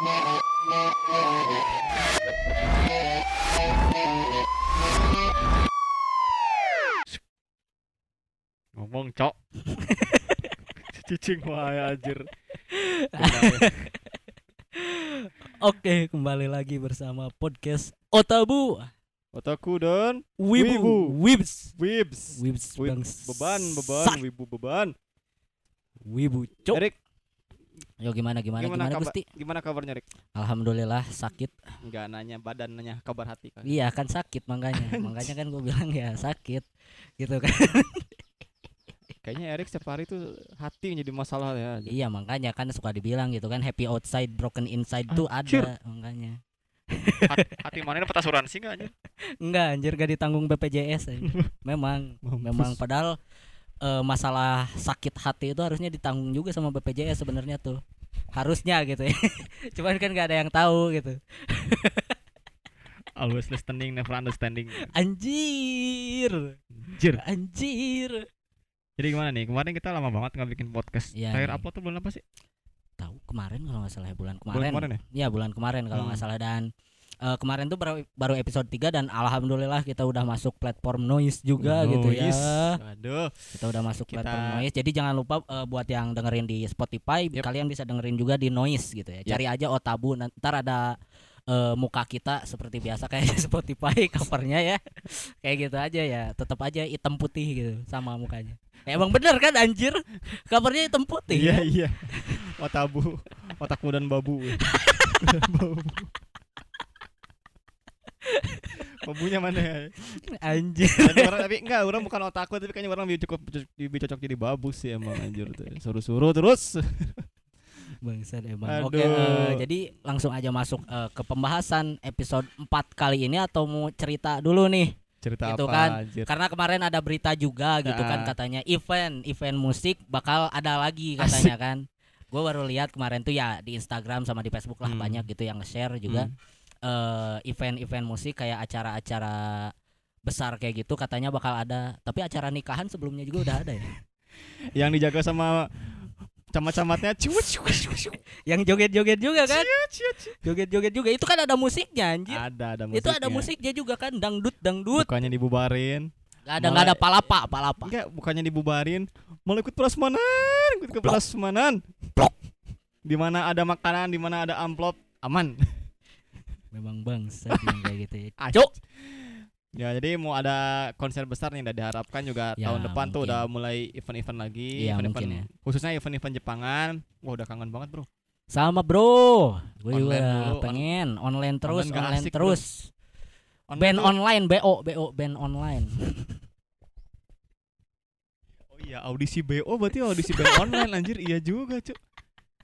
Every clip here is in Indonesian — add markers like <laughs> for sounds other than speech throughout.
Ngomong, Cok. <laughs> Cicing wae anjir. <laughs> Oke, kembali lagi bersama podcast Otabu. Otaku dan Wibu, Wibu. Wibs, Wibs. Wibs beban, beban, wibu beban. Wibu cok. Erik, Yo gimana gimana gimana, kabar- Gusti? Gimana kabarnya, Rik? Alhamdulillah sakit. Enggak nanya badan, nanya kabar hati kan. Iya kan sakit makanya. <laughs> makanya kan gue bilang ya sakit. Gitu kan. Kayaknya Erik setiap hari tuh hati jadi masalah ya. iya makanya kan suka dibilang gitu kan happy outside broken inside tuh Anjir. ada makanya. hati, hati mana dapat asuransi enggak anjir? Enggak anjir gak ditanggung BPJS aja. <laughs> Memang Mampus. memang padahal eh, masalah sakit hati itu harusnya ditanggung juga sama BPJS sebenarnya tuh harusnya gitu ya <laughs> cuman kan gak ada yang tahu gitu <laughs> Always listening, never understanding. anjir Anjir. anjir Jadi gimana nih? Kemarin kita lama banget nggak bikin podcast. Iya Terakhir upload tuh bulan apa sih? tahu kemarin kalau nggak salah ya bulan Bulan kemarin, kemarin ya? ya bulan kemarin kalau nggak Hmm. salah dan eh, kemarin tuh baru, baru episode 3 dan alhamdulillah kita udah masuk platform noise juga gitu ya Noise. Aduh. kita udah masuk Kita- platform noise jadi jangan lupa eh, buat yang dengerin di Spotify Yep. kalian bisa dengerin juga di noise gitu ya Yep. cari aja otabu ntar ada eh, muka kita seperti biasa kayak <laughs> Spotify covernya ya kayak gitu aja ya tetap aja hitam putih gitu sama mukanya Ya, emang bener kan anjir covernya hitam putih Iya ya? iya. Otabu, otakmu dan babu. <laughs> babu. <laughs> Babunya mana ya? anjir Tapi orang tapi enggak, orang bukan otakku tapi kayaknya orang lebih cukup lebih cocok jadi babu sih emang anjir tuh. Suruh-suruh terus. <laughs> Bangsat emang. Oke, Aduh. eh, jadi langsung aja masuk eh, ke pembahasan episode 4 kali ini atau mau cerita dulu nih? Cerita Gitu apa kan. anjir? Karena kemarin ada berita juga gitu kan Ah. katanya event event musik bakal ada lagi katanya kan. Gue baru lihat kemarin tuh ya di Instagram sama di Facebook lah Hmm. banyak gitu yang nge-share juga Hmm. Eh, event-event musik kayak acara-acara besar kayak gitu katanya bakal ada. Tapi acara nikahan sebelumnya juga udah ada ya. <laughs> Yang dijaga sama camat-camatnya yang joget-joget juga kan? Joget-joget juga. Itu kan ada musiknya anjir. Ada ada itu ada musiknya. musiknya juga kan dangdut dangdut Bukannya dibubarin. nggak ada nggak ada palapa palapa Enggak, bukannya dibubarin, mau ikut prasmanan, ikut ke prasmanan. Di mana ada makanan, di mana ada amplop, aman. Memang bangsa yang kayak gitu ya <laughs> Cuk. Ya, jadi mau ada konser besar nih, udah diharapkan juga Ya, tahun depan tuh mungkin. udah mulai event-event lagi, Iya, event-event mungkin khususnya event-event Jepangan. Wah, udah kangen banget, Bro. sama bro gue juga dulu, on- pengen online terus Online online asik, bro. terus Online band tuh- online bo bo band online <laughs> Oh iya, audisi BO berarti audisi band online anjir. Iya juga, Cuk.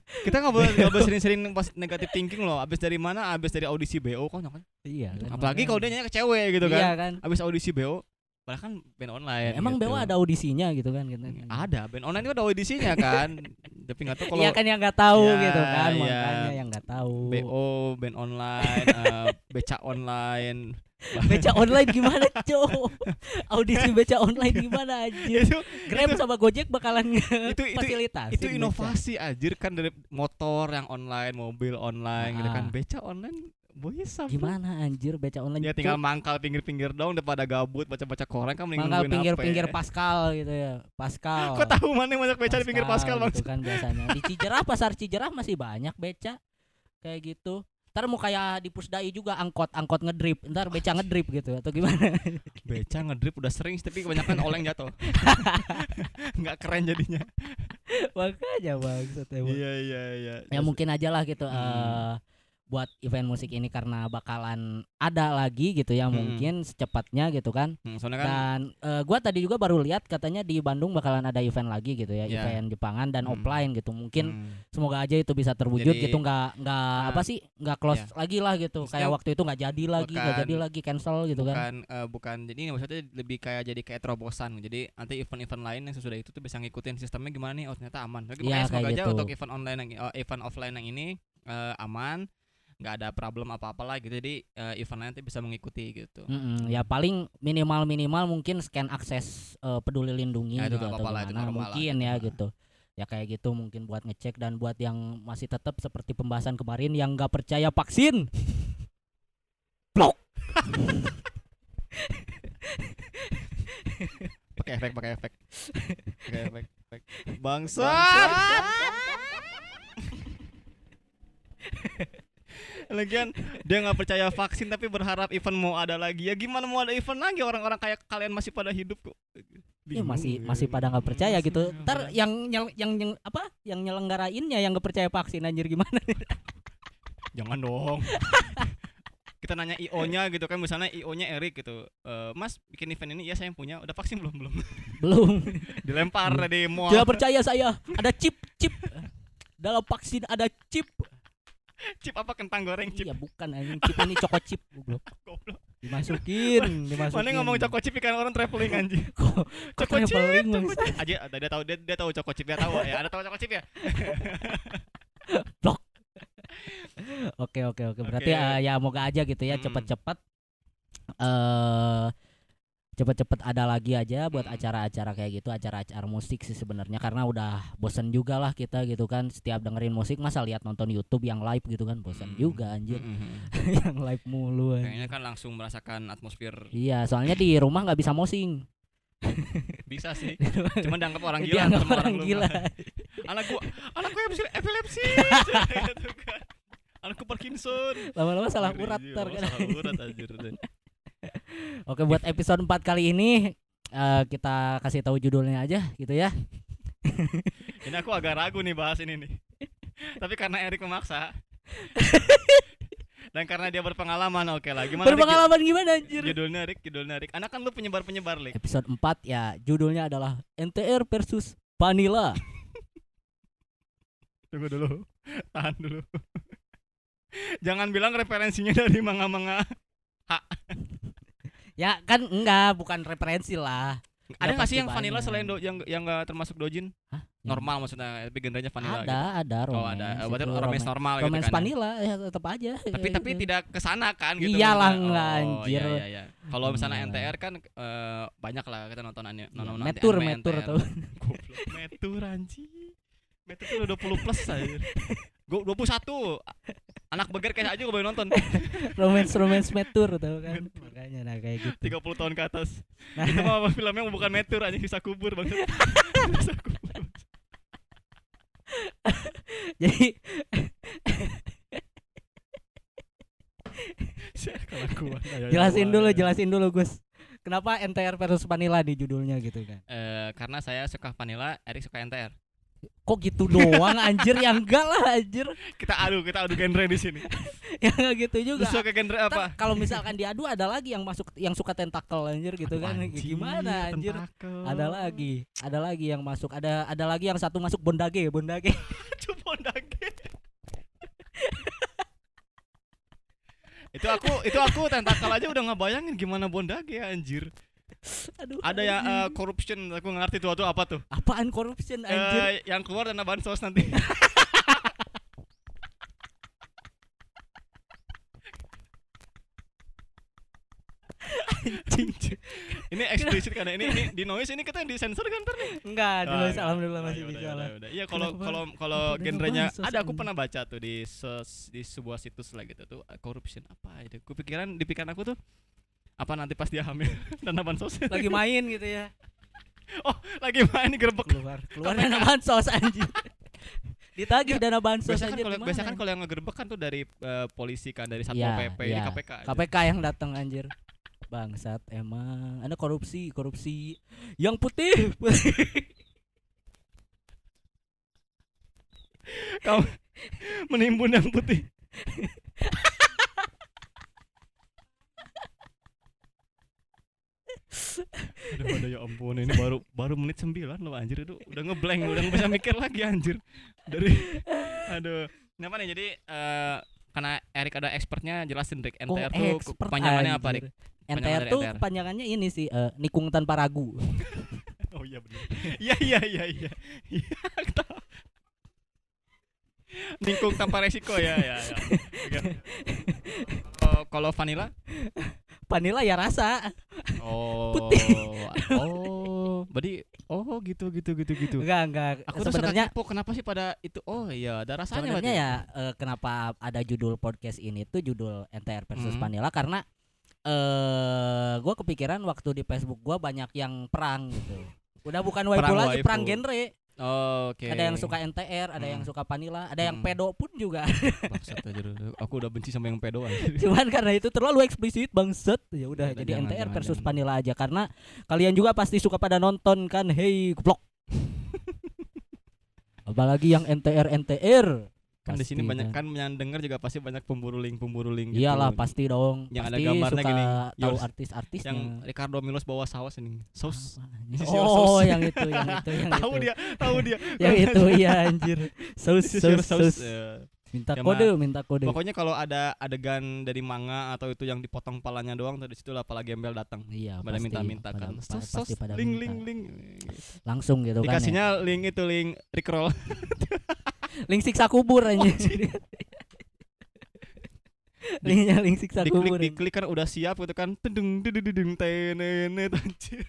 Kita nggak boleh nggak boleh sering-sering pas negatif thinking loh. Abis dari mana? Abis dari audisi BO kok kan? iya kan, Apalagi makanya. kalau dia nyanyi ke cewek gitu kan. iya kan Abis audisi BO, padahal kan band online. emang gitu. BO ada audisinya gitu kan gitu. Ada, band online itu ada audisinya kan. <laughs> Tapi nggak tahu kalau iya kan yang nggak tahu Ya, gitu kan iya. makanya yang nggak tahu BO, band online, eh, beca online. Beca online gimana cowok audisi beca online gimana anjir itu Grab sama Gojek bakalan itu itu fasilitas itu inovasi anjir kan dari motor yang online, mobil online gitu kan. Ah. Beca online bisa. gimana anjir beca online Ya tinggal mangkal pinggir-pinggir dong daripada gabut baca-baca koran kan mending mangkal pinggir-pinggir. Pascal gitu ya Pascal Kok tahu mana yang banyak beca di pinggir Pascal bang? gitu kan biasanya di Cijerah pasar Cijerah masih banyak beca kayak gitu ntar mau kayak di Pusdai juga angkot angkot ngedrip ntar beca ngedrip gitu atau gimana <laughs> Beca ngedrip udah sering tapi kebanyakan oleng jatuh. <laughs> Nggak keren jadinya. makanya bang Iya iya iya. ya mungkin aja lah gitu Hmm. eh buat event musik ini karena bakalan ada lagi gitu ya Hmm. mungkin secepatnya gitu kan Hmm, kan dan eh, gua tadi juga baru lihat katanya di Bandung bakalan ada event lagi gitu ya Ya. event Jepangan dan Hmm. offline gitu mungkin hmm, semoga aja itu bisa terwujud Jadi- gitu nggak nggak Nah, apa sih nggak close ya. lagi lah gitu Maksudnya kayak waktu itu nggak jadi lagi nggak bukan- jadi lagi cancel gitu kan bukan eh, bukan jadi ini maksudnya lebih kayak jadi kayak terobosan. Jadi nanti event-event lain yang sesudah itu tuh bisa ngikutin sistemnya gimana nih. Oh ternyata aman. Jadi makanya semoga aja gitu. untuk event online yang eh, event offline yang ini eh, aman, nggak ada problem apa-apa lah gitu. Jadi eh, event lain nanti bisa mengikuti gitu. Mm-mm, ya paling minimal minimal mungkin scan akses eh, peduli lindungi Ya, itu gitu nggak atau apa-apa lah, itu gimana lah mungkin gitu. ya Nah. gitu ya kayak gitu mungkin buat ngecek dan buat yang masih tetap seperti pembahasan kemarin yang nggak percaya vaksin blok pakai efek pakai efek pakai efek, efek. bangsa <laughs> Lagian dia nggak percaya vaksin tapi berharap event mau ada lagi. Ya gimana mau ada event lagi orang-orang kayak kalian masih pada hidup kok. ya masih masih pada nggak percaya gitu Masih ntar yang nyel- yang yang apa yang nyelenggarainnya yang nggak percaya vaksin anjir gimana <laughs> Jangan dong. <laughs> Kita nanya IO-nya gitu kan misalnya IO-nya Erik gitu. "Eh, mas bikin event ini ya saya yang punya. Udah vaksin belum belum? <laughs> belum Dilempar di mall. tidak percaya saya ada chip chip dalam vaksin ada chip Chip apa kentang goreng chip. iya bukan anjing chip ini coko chip goblok <laughs> Goblok. dimasukin dimasukin Mana ngomong coko chip ikan orang traveling anjing. <laughs> Coko chip, coko. Aja ada dia tahu dia, dia tahu coko chip ya tahu ya. Ada tahu coko chip ya? <laughs> Oke oke oke. Berarti Oke. eh, ya moga aja gitu ya Mm. cepet-cepet eh cepet-cepet ada lagi aja buat acara-acara kayak gitu, acara-acara musik sih sebenarnya karena udah bosen juga lah kita gitu kan setiap dengerin musik masa lihat nonton YouTube yang live gitu kan bosen Mm. juga anjir Mm-mm. <laughs> yang live mulu anjir. Kayaknya kan langsung merasakan atmosfer Iya, soalnya di rumah nggak bisa mosing. <laughs> bisa sih. <laughs> Cuman dianggap orang gila Dianggap orang rumah. gila. anak gua anak gua epilepsi, epilepsi gitu kan. Anakku Parkinson. Lama-lama salah urat iya, ntar kan. Salah urat anjir. <laughs> Oke, buat episode 4 kali ini eh, kita kasih tahu judulnya aja gitu ya. <laughs> Ini aku agak ragu nih bahas ini nih. <laughs> Tapi karena Erik memaksa. Dan karena dia berpengalaman, oke lah. Gimana? Berpengalaman gimana anjir? Judulnya Rik, judulnya Rik. Anak kan lu penyebar-penyebar, Rik. Episode 4 ya judulnya adalah NTR versus Vanilla. Tunggu dulu. Tahan dulu. Jangan bilang referensinya dari manga-manga. Ya kan enggak, bukan referensi lah. Ada nggak sih yang vanilla selain do, yang yang nggak termasuk dojin? Hah? Normal maksudnya, tapi genrenya vanilla ada, ada gitu. romance. Oh, ada. Berarti romance romance, normal romance gitu kan. ya? vanilla ya tetap aja. Tapi tapi Gitu. tidak ke sana kan gitu. Iyalah, Oh, anjir. Iya, iya, iya. Kalau misalnya. NTR kan eh, banyak lah kita nonton anime, Iya, nonton metur anime metur NTR. tuh. <laughs> Goblok, metur anjing. Metur tuh udah 20 plus aja. <laughs> Gue 21. Anak beger kayak aja gue boleh nonton. <laughs> romance romance metur tuh kan. Makanya nah kayak gitu. 30 tahun ke atas. Nah, Itu mah filmnya bukan metur anjing sisa kubur bang. sisa kubur. <laughs> jadi. Ayo, ayo, <laughs> jelasin ayo, dulu, jelasin dulu Gus. Kenapa NTR versus vanilla di judulnya gitu kan? Eh, karena saya suka vanilla, Erik suka NTR. Kok gitu doang anjir yang enggak lah anjir. Kita adu, kita adu genre di sini. <laughs> yang enggak gitu Lu juga. suka genre apa? Kalau misalkan diadu ada lagi yang masuk yang suka tentakel anjir gitu Aduh, kan. anjing, Gimana anjir? tentakel. Ada lagi, ada lagi yang masuk. Ada ada lagi yang satu masuk bondage, bondage. <laughs> Cupon dage. <laughs> itu aku itu aku tentakel aja udah ngebayangin gimana bondage ya anjir. Aduh. Ada ya eh, corruption aku ngerti tuh apa tuh. apaan corruption anjir? Eh, yang keluar dana bansos nanti. <laughs> ini eksplisit karena ini, ini di noise ini kita yang disensor kan ntar nih. Enggak, dulu Ah, alhamdulillah Ah, masih yaudah, bisa yaudah, lah. Iya kalau kalau kalau genrenya ada aku pernah baca tuh di ses- di sebuah situs lah gitu tuh eh, corruption apa itu. Kupikiran di pikiran aku tuh apa nanti pas dia hamil <laughs> dana bansos Lagi main gitu ya. lagi main gerbek. Keluar, keluar dana bansos anjir. Ditagih dana bansos Biasa kan kalau biasa kan kalau yang ngegerbek kan tuh dari eh, polisi kan dari satpol Iya, pp ini iya. KPK. aja. KPK yang datang anjir. Bangsat emang. Ada korupsi, korupsi yang putih. Kamu menimbun yang putih. <laughs> aduh, aduh ya ampun ini baru baru menit 9 loh anjir itu udah ngeblank udah nggak bisa mikir lagi anjir dari aduh kenapa nih jadi eh, karena Erik ada expertnya jelasin Rick Kok NTR tuh expert, kepanjangannya apa. Rick? NTR tuh NTR. kepanjangannya ini sih eh, nikung tanpa ragu. <laughs> Oh iya benar. Iya iya iya iya. Iya, tahu. Ningkung tanpa resiko ya ya. ya. Kalau- Kalau vanilla? Vanilla ya rasa. Oh. Putih. <laughs> Oh. Berarti oh gitu gitu gitu gitu. Enggak, enggak. Aku tuh sebenarnya kenapa sih pada itu? Oh iya, ada rasanya sebenarnya ya eh, kenapa ada judul podcast ini tuh judul NTR versus Hmm. Vanilla karena eh gua kepikiran waktu di Facebook gua banyak yang perang gitu. Udah bukan waifu Perang lagi, waifu. perang genre. Oh, Oke. Ada yang suka NTR, ada yang Hmm. suka Vanilla, ada yang Hmm. pedo pun juga. Bangsat aja. Aku udah benci sama yang pedo aja. <laughs> Cuman karena itu terlalu eksplisit bangset. Ya udah jadi jangan, NTR jangan, versus jangan. Vanilla aja karena kalian juga pasti suka pada nonton kan. Hey, goblok. <laughs> Apalagi yang NTR NTR. Kan di sini banyak kan. kan yang denger juga pasti banyak pemburu link pemburu link gitu. Iyalah pasti dong. Yang ada pasti gambarnya suka gini, tahu yours. artis-artisnya. Yang Ricardo Milos bawa saus ini. Saus. <laughs> Oh, sauce. yang itu, yang itu, yang <laughs> tahu dia, tahu dia. <laughs> Yang itu iya anjir. Saus, saus, saus. Ya. Minta Ya, kode, minta kode. Pokoknya kalau ada adegan dari manga atau itu yang dipotong palanya doang, tuh di situ lah pala gembel datang. Iya, Pada pasti. minta-minta pada- kan. pa- Sos, pasti sos, pada link, minta. link, link. Langsung gitu kan. Dikasihnya link itu link Rickroll. Link siksa kubur anjir. <laughs> Linknya link siksa diklik kubur. diklik kan udah siap gitu kan tedeng dedeng tenenet anjir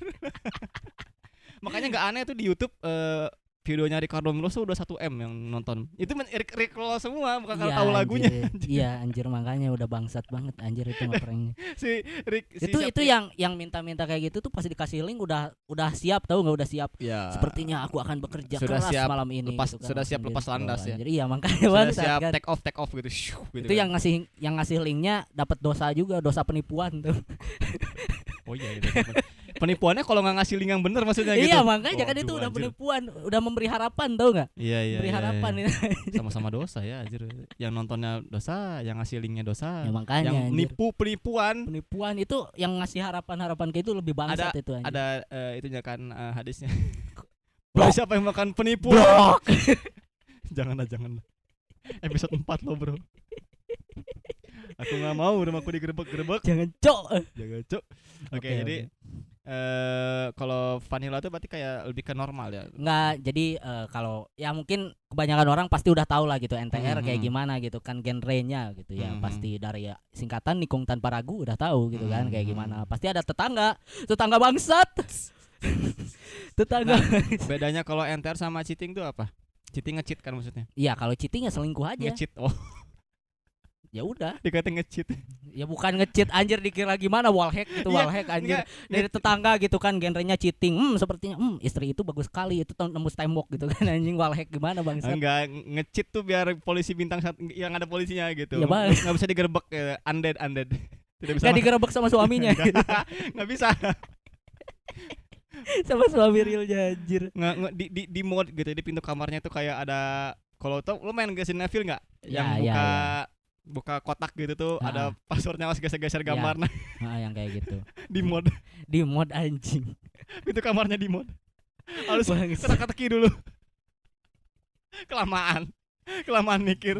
<laughs> makanya nggak aneh tuh di YouTube eh, videonya Ricardo Milos tuh udah 1 m yang nonton itu men Rick, Rick Roll semua bukan karena Iya, tahu lagunya. Iya <laughs> anjir makanya udah bangsat banget anjir itu mah pranknya. <laughs> si Rick si itu itu yang yang minta-minta kayak gitu tuh pas dikasih link udah udah siap tahu nggak udah siap. ya Sepertinya aku akan bekerja Sudah keras siap malam ini. lepas- gitu kan, sudah siap lepas di-scroll, landas ya. anjir. Iya makanya sudah bangsat siap kan. take off take off gitu, Syuh, gitu itu kan. yang ngasih yang ngasih linknya dapat dosa juga dosa penipuan tuh oh iya gitu <laughs> penipuannya kalau nggak ngasih link yang bener maksudnya gitu. iya makanya kan itu udah anjir. penipuan udah memberi harapan tau nggak? Iya iya memberi iya, harapan iya. <laughs> sama-sama dosa ya anjir. Yang nontonnya dosa yang ngasih linknya dosa. Ya makanya yang anjir. nipu penipuan. Penipuan itu yang ngasih harapan-harapan kayak itu lebih bangsat itu anjir. ada eh, itunya kan eh, hadisnya. <laughs> Barang siapa yang makan penipu? Blok. <laughs> Janganlah janganlah episode 4 lo bro. Aku nggak mau rumahku digerebek-gerebek. Jangan cok. Jangan cuk oke Oke, jadi eh kalau vanilla tuh berarti kayak lebih ke normal ya? Nggak jadi eh, kalau ya mungkin kebanyakan orang pasti udah tahu lah gitu NTR kayak Mhm. gimana gitu kan genrenya gitu ya. Mhm. pasti dari ya, singkatan nikung tanpa ragu udah tahu gitu kan kayak Mhm. gimana. Pasti ada tetangga tetangga bangsat. <laughs> Tetangga. Bedanya kalau enter sama cheating tuh apa? Cheating nge-cheat kan maksudnya? Iya kalau cheating ya selingkuh aja. Nge-cheat oh ya udah. Dikatain nge-cheat ya bukan nge-cheat anjir dikira gimana wallhack gitu Iya, wallhack anjir. Enggak, dari tetangga gitu kan genrenya cheating. Hmm sepertinya hmm istri itu bagus sekali itu tem- nembus tembok gitu kan <laughs> anjing wallhack gimana bangsat? Enggak nge-cheat tuh biar polisi bintang yang ada polisinya gitu. Ya, Bang. nggak bisa digerebek eh, undead undead. <laughs> Tidak bisa digerebek sama suaminya <laughs> Nggak- nggak bisa. Sama suami realnya anjir. Nggak nggak- di di di mode gitu di pintu kamarnya tuh kayak ada kalau tau lu main Resident Evil nggak? Yang Ya, ya, buka ya. Buka kotak gitu tuh Ah. ada passwordnya harus geser-geser Ya. gambar. <laughs> Nah ah yang kayak gitu. Di mode <laughs> di mod anjing. Pintu kamarnya di mode harus <laughs> teka-teki dulu. Kelamaan. Kelamaan mikir.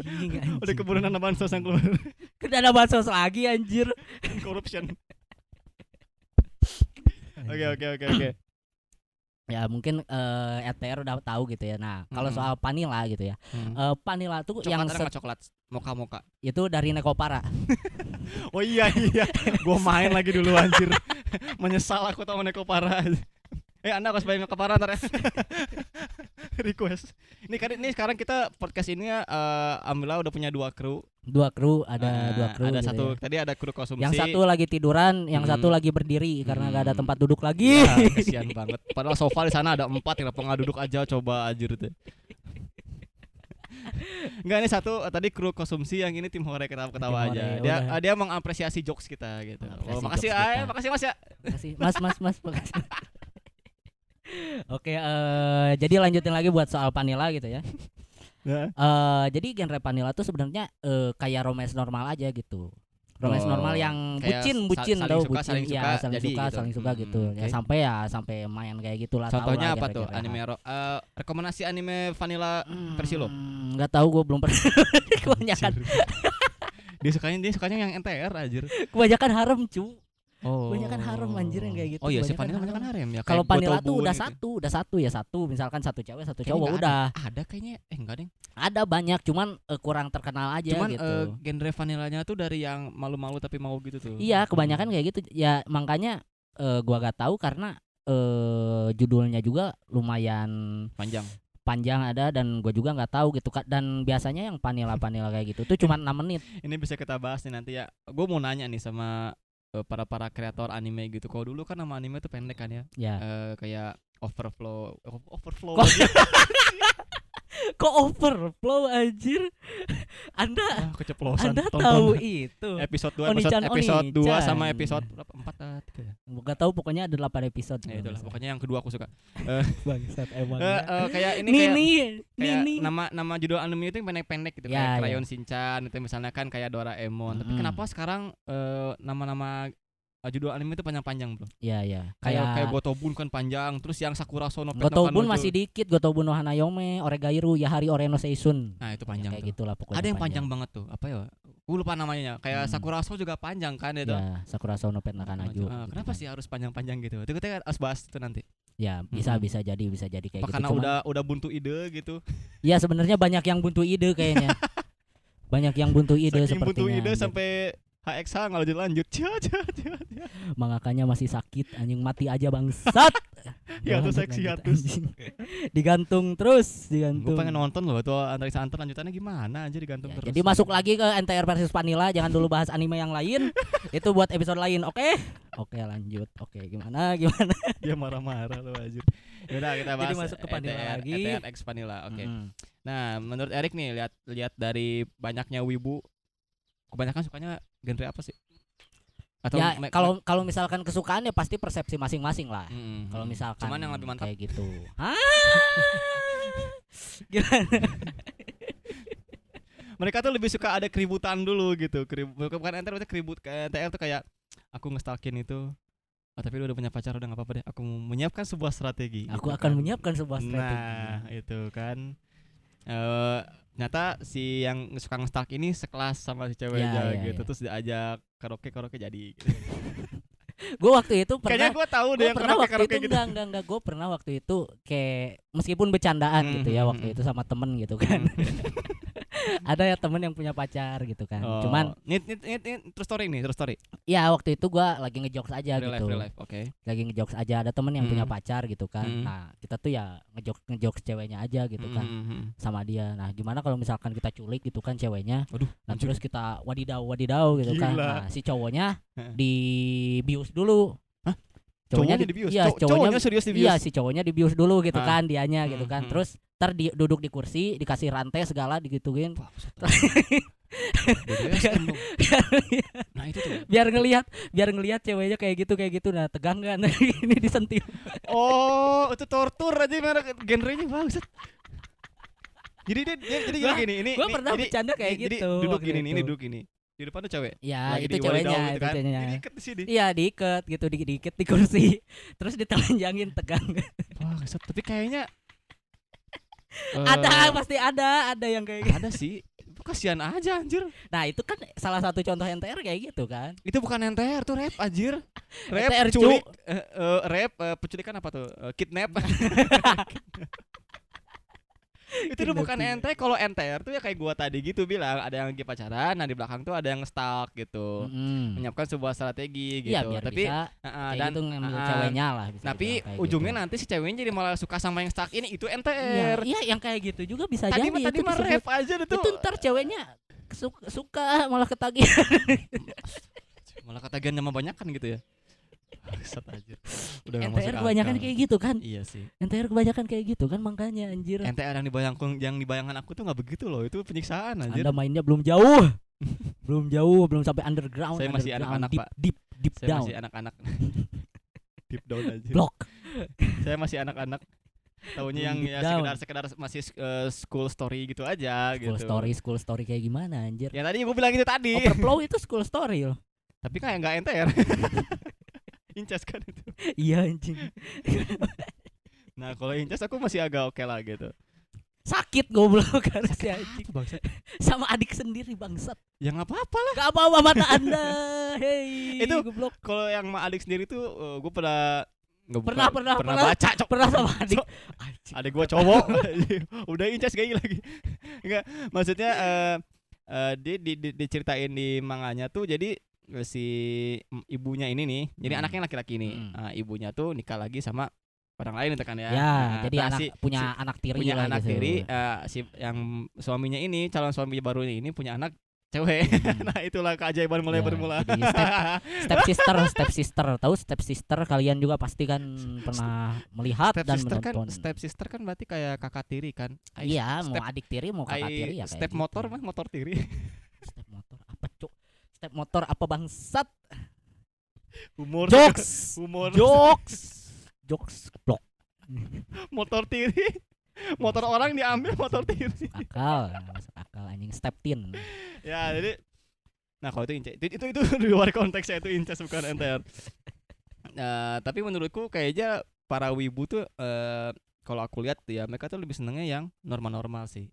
Udah keburu nana bansos yang keluar. Kan ada bansos lagi anjir. Corruption. Oke oke oke oke. <clears throat> Ya mungkin eh RTR udah tahu gitu ya. Nah kalau Mm-mm. soal Panila gitu ya. Eh Panila tuh yang coklat nggak coklat moka moka itu dari Nekopara. <laughs> Oh iya iya. Gua main lagi dulu anjir. <laughs> Menyesal aku tau neko parah <laughs> eh anda harus bayar neko parah ntar ya. Request. Ini kan ini sekarang kita podcast ini ya eh, alhamdulillah udah punya dua kru. Dua kru ada Eh, dua kru ada gitu satu ya. tadi ada kru konsumsi. Yang satu lagi tiduran yang Hmm. satu lagi berdiri karena gak ada Hmm. tempat duduk lagi. Ya, kesian banget. Padahal sofa di sana ada empat kenapa nggak duduk aja coba anjir tuh Enggak ini satu eh, tadi kru konsumsi yang ini tim hore ketawa-ketawa aja. hore, Dia udah. dia mengapresiasi jokes kita gitu. Mengapresiasi Oh, makasih ay, kita. makasih Mas ya. Makasih. Mas, mas, mas, makasih. Oke, eh jadi lanjutin lagi buat soal Panila gitu ya. Eh jadi genre Panila tuh sebenarnya eh, kayak romance normal aja gitu. Romance Oh, normal yang kayak bucin, sa- bucin saling suka, bucin, saling ya, suka, saling jadi suka, gitu. saling suka Hmm, gitu. Ya oke. sampai ya sampai main kayak gitulah. Contohnya apa tuh anime ro- eh, rekomendasi anime vanilla versi lo? Hmm, Nggak tahu gue belum pernah. <laughs> kebanyakan dia sukanya dia sukanya yang NTR anjir. kebanyakan harem cu. Oh. Kebanyakan harem, anjir, yang kayak gitu. Oh iya sih Kebanyakan vanilla kan harem ya. Kalau Gotobu tuh udah gitu. satu, udah satu ya satu. Misalkan satu cewek, satu Kayaknya cowok udah. Ada. Ada kayaknya eh enggak deh. Ada banyak, cuman eh, kurang terkenal aja Cuman gitu. eh, genre vanillanya tuh dari yang malu-malu tapi mau gitu tuh. Iya, kebanyakan Hmm. kayak gitu. Ya makanya eh, gua gak tahu karena eh judulnya juga lumayan Panjang. panjang ada dan gue juga nggak tahu gitu Kak. dan biasanya yang panila panila kayak gitu tuh <laughs> cuma 6 menit Ini bisa kita bahas nih nanti ya. Gue mau nanya nih sama eh, para para kreator anime gitu. Kalau dulu kan nama anime tuh pendek kan ya. ya Eh, kayak overflow, overflow. <laughs> <laughs> Kok- overflow anjir <laughs> anda Ah, keceplosan. anda Tonton. tahu <laughs> itu episode 2 episode Onichan, episode 2 Onichan. sama episode berapa? 4 atau 3 ya? Tahu pokoknya ada 8 episode Ya itulah, pokoknya yang kedua aku suka. bangsat emang Eh, ya. eh, kayak ini kayak Nini kayak Nini nama nama judul anime itu yang pendek-pendek gitu Ya, kayak ya. Crayon Shinchan itu misalnya kan kayak Doraemon. Tapi Mm-mm. kenapa sekarang eh, nama-nama eh, judul anime itu panjang-panjang, Bro? ya ya Kayak kayak kayak Gotobun kan panjang, terus yang Sakura Sono no Gotobun Kanojo. masih dikit Gotobun no Hanayome Oregairu Yahari Oreno Seishun Nah, itu Ya, panjang kayak tuh. gitulah pokoknya Ada yang panjang banget tuh. Apa ya? Gue lupa namanya. Kayak Hmm. Sakura Sono juga panjang kan itu. ya Sakura Sono Pet Nakanaju Ah, gitu kenapa kan. sih harus panjang-panjang gitu? Itu kita harus bahas itu nanti. ya bisa Mm-mm. bisa jadi bisa jadi kayak Apa gitu karena Cuman- udah udah buntu ide gitu. <laughs> ya sebenarnya banyak yang buntu ide kayaknya <laughs> banyak yang buntu ide Saking buntu ide anjir. sampai HXH nggak lanjut <laughs> lanjut. Cia, cia, cia, cia. mangakanya masih sakit anjing mati aja bangsat <laughs> Hiatus Lanjut, seksi anjing. digantung terus Gue digantung pengen nonton loh tuh antara Hunter lanjutannya gimana aja digantung Ya, terus. jadi masuk lagi ke NTR versus Vanilla jangan dulu bahas anime yang lain <laughs> itu buat episode lain oke oke lanjut oke gimana gimana dia marah-marah loh anjir. Yaudah kita bahas masuk ke Vanilla NTR, lagi. NTR X Vanilla. Oke. Mm. Nah, menurut Erik nih lihat lihat dari banyaknya wibu kebanyakan sukanya genre apa sih? Atau ya kalau kalau misalkan kesukaan ya pasti persepsi masing-masing lah Mm-mm. kalau misalkan cuman yang lebih mantap kayak gitu <laughs> <laughs> gimana mereka tuh lebih suka ada keributan dulu gitu. Kerib bukan berarti keribut NTR tuh kayak aku ngestalkin itu Oh, tapi lu udah punya pacar udah nggak apa-apa deh. Aku mau menyiapkan sebuah strategi. aku gitu akan kan. menyiapkan sebuah strategi Nah, itu kan. Eh, ternyata si yang suka nge-stalk ini sekelas sama si ceweknya Ya, ya, gitu ya. terus diajak karaoke karaoke jadi gitu. gue waktu itu kayaknya pernah gue tahu deh yang pernah karaoke waktu karaoke itu gitu enggak enggak enggak gue pernah waktu itu kayak meskipun bercandaan gitu ya Hmm, waktu hmm, itu sama temen gitu kan <laughs> ada ya temen yang punya pacar gitu kan Oh, cuman ini, ini, ini, ini true story nih, true story. ya waktu itu gua lagi ngejokes aja real life, gitu real life. Oke. lagi ngejokes aja ada temen yang punya Hmm. pacar gitu kan Hmm. nah kita tuh ya ngejokes ngejokes ceweknya aja gitu kan Mm, mm, mm. sama dia nah gimana kalau misalkan kita culik gitu kan ceweknya Waduh, nah anjir. terus kita wadidaw wadidaw gitu kan Gila. nah si cowoknya dibius dulu? Cowoknya, Cowoknya di- dibius? iya Cow- cowoknya cowoknya serius dibius? iya si cowoknya dibius dulu gitu Ah. kan dianya gitu Hmm, kan hmm. terus ter di, duduk di kursi dikasih rantai segala digituin Wah, dong. <laughs> Nah, itu tuh. biar ngelihat biar ngelihat ceweknya kayak gitu kayak gitu nah tegang kan <laughs> ini disentil Oh, itu tortur aja mana genrenya banget. Jadi dia, dia jadi gini ini gua ini- pernah bercanda kayak gitu duduk gini ini duduk gini. Di depan tuh cewek. ya Lagi itu di ceweknya gitu itu kan. ceweknya Jadi ikat di sini. iya diikat gitu di, diikat di kursi <laughs> terus ditelanjangin tegang Wah, keset. tapi kayaknya <laughs> eh, ada pasti ada ada yang kayak gitu ada sih. Kasihan aja anjir. nah itu kan salah satu contoh NTR kayak gitu kan Itu bukan NTR tuh rap anjir. <laughs> Rap NTR, cu. culik eh, eh, rap eh, penculikan apa tuh? Eh, kidnap. Itu tuh bukan. NTR kalau NTR tuh ya kayak gua tadi gitu bilang ada yang lagi pacaran nah di belakang tuh ada yang stalk gitu Mm-mm. menyiapkan sebuah strategi gitu Iya biar tapi bisa uh, kayak dan ngambil uh, ceweknya lah bisa tapi ujungnya gitu. nanti si ceweknya jadi malah suka sama yang stalk ini itu Iya, NTR iya yang kayak gitu juga bisa tadi jadi tadi itu mah rap aja tuh itu ntar ceweknya suka, suka malah ketagihan <laughs> malah ketagihan sama banyak kan gitu ya <laughs> Bangsat aja. Udah NTR kebanyakan akal. kayak gitu kan? Iya sih. NTR kebanyakan kayak gitu kan makanya anjir. NTR yang dibayangkan yang dibayangkan aku tuh nggak begitu loh. Itu penyiksaan anjir. Anda mainnya belum jauh. <laughs> Belum jauh belum sampai underground Saya masih anak-anak, Pak. deep deep saya down. masih anak-anak. <laughs> Deep down aja block. Saya masih anak-anak. Tahunya yang ya sekedar sekedar masih eh, school story gitu aja school gitu. story school story kayak gimana anjir? Ya tadi gue bilang itu tadi. overflow itu school story loh. Tapi kayak nggak NTR. Incas kan itu. iya anjing <laughs> Nah kalau Incas aku masih agak oke lah gitu. sakit goblok harus si anjing Bangsat. sama adik sendiri bangsat Ya nggak apa-apa lah. gak apa-apa mata <laughs> anda hei Itu- goblok Kalau yang sama adik sendiri tuh gue pernah nggak Pernah, pernah, pernah pernah. baca cok. pernah sama adik So- Adik gue cowok. <laughs> Udah Incas kayak lagi. Enggak, maksudnya eh eh, dia di, di- diceritain di manganya tuh jadi si mm, ibunya ini nih. Jadi Hmm. anaknya laki-laki nih. Hmm. Ah, ibunya tuh nikah lagi sama orang lain itu kan ya. Ya, Nah, jadi nah, anak si- punya si- anak tiri punya anak gitu. tiri eh, si yang suaminya ini calon suami baru ini punya anak cewek. Hmm. <laughs> nah, itulah keajaiban mulai Ya, bermula. jadi step- Step sister, <laughs> step sister, tahu step sister kalian juga pasti kan pernah melihat step dan sister kan menonton. step sister kan berarti kayak kakak tiri kan. Iya, mau adik tiri mau kakak tiri ya step gitu. motor mah motor tiri. Step motor apa, Cuk? Step motor apa bangsat? Humor Jokes. <laughs> humor Jokes. <laughs> Jokes blok. <laughs> motor tiri. Motor orang diambil motor tiri. Akal, masuk akal anjing step tin. ya jadi nah kalau itu inces itu, itu itu di luar konteksnya itu inces bukan NTR Nah, tapi menurutku kayaknya para wibu tuh eh, kalau aku lihat ya mereka tuh lebih senengnya yang normal-normal sih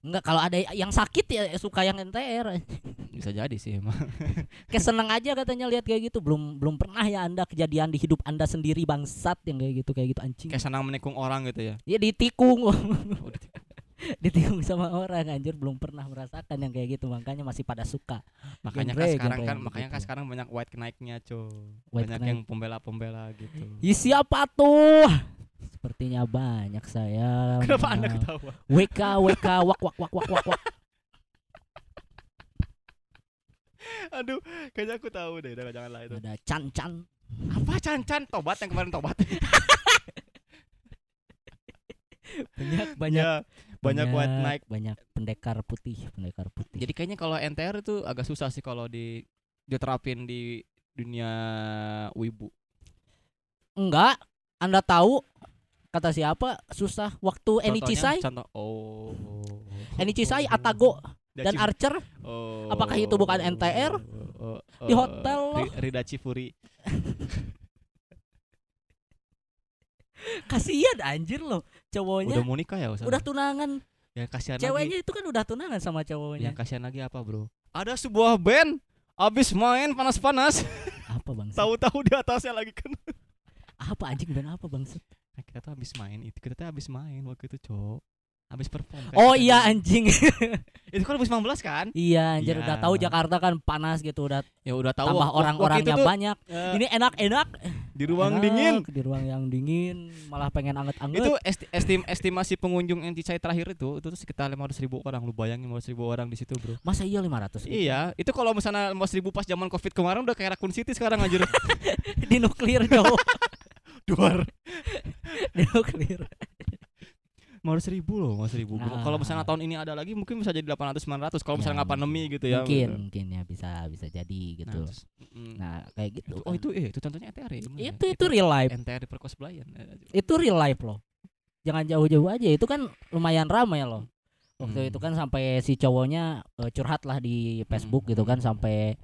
Enggak kalau ada yang sakit ya suka yang NTR. bisa jadi sih emang <laughs> Kayak seneng aja katanya lihat kayak gitu. Belum belum pernah ya Anda kejadian di hidup Anda sendiri bangsat yang kayak gitu kayak gitu anjing. kayak senang menikung orang gitu ya Ya ditikung. <laughs> Di- ditikung sama orang anjir belum pernah merasakan yang kayak gitu makanya masih pada suka makanya kan Genre, sekarang genre kan yang makanya kan gitu. sekarang banyak white naiknya cuy White banyak knight. yang pembela-pembela gitu Ih, siapa tuh sepertinya banyak saya kenapa anda mengenal. ketawa? WK WK wak wak wak wak wak wak. Aduh kayaknya aku tahu deh. Udah janganlah itu. Ada Chan Chan apa can-can tobat yang kemarin tobat. Banyak banyak. Ya, banyak white naik banyak pendekar putih pendekar putih. Jadi kayaknya kalau NTR itu agak susah sih kalau di diterapin di dunia wibu. enggak anda tahu kata siapa susah waktu Eni Cisai Contoh oh. Eni Cisai Atago dan Daci- Archer oh, apakah itu bukan NTR? oh, Di oh, hotel loh. Ri- Rida Cifuri. <laughs> kasihan anjir loh cowoknya Udah mau nikah ya udah tunangan Ya kasihan lagi. ceweknya itu kan udah tunangan sama cowoknya Yang kasihan lagi apa, Bro? Ada sebuah band abis main panas-panas, apa bang <laughs> tahu-tahu di atasnya lagi kan. apa anjing band apa bang Nah, kita tuh habis main itu kita tuh habis main waktu itu cowok habis perform kan oh kita iya anjing. <laughs> Itu kan 2019 kan? Iya anjir Iya. udah tahu Jakarta kan panas gitu udah ya udah tahu. tambah orang-orangnya banyak. eh, ini enak-enak di ruang Enak, dingin. di ruang yang dingin malah pengen anget-anget. Itu esti- estim estimasi pengunjung yang saya terakhir itu itu tuh sekitar 500 ribu orang. Lu bayangin 500 ribu orang di situ bro. Masa iya 500 ribu? iya itu kalau misalnya 500 ribu pas zaman covid kemarin udah kayak Raccoon City sekarang anjir. <laughs> Di nuklir jauh <laughs> duar di nuklir 500 ribu loh 500 ribu bro. Nah. kalau misalnya tahun ini ada lagi mungkin bisa jadi 800 900 kalau misalnya Ya, nggak pandemi gitu ya mungkin bener. mungkin ya bisa bisa jadi nah, gitu terus, mm, nah kayak gitu oh kan. itu eh itu contohnya NTR ya bener ya? itu itu real life NTR di perkospelayan itu real life loh jangan jauh-jauh aja itu kan lumayan ramai loh waktu Hmm. itu kan sampai si cowoknya eh, curhat lah di Facebook Hmm. gitu kan sampai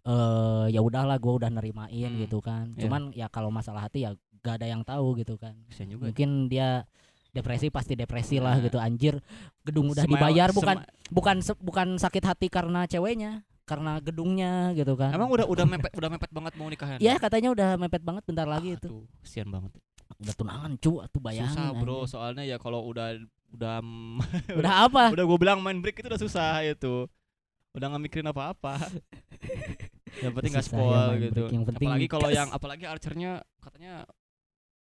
eh ya udahlah gue udah nerimain Hmm. gitu kan Iya. cuman ya kalau masalah hati ya gak ada yang tahu gitu kan. Kesian juga mungkin dia depresi pasti depresi lah Nah. gitu. Anjir gedung udah Smile- dibayar bukan bukan bukan sakit hati karena ceweknya karena gedungnya gitu kan. Emang udah udah mepet udah mepet banget mau nikahan ya katanya udah mepet banget bentar lagi itu. Aduh, kesian banget. Udah tunangan cu tuh bayangin susah bro. Anjir. soalnya ya kalau udah udah <laughs> udah apa? Udah gue bilang main break itu udah susah itu. Udah nggak mikirin apa-apa. <laughs> Yang penting nggak ya spoil gitu. yang penting apalagi kalau yang apalagi archernya katanya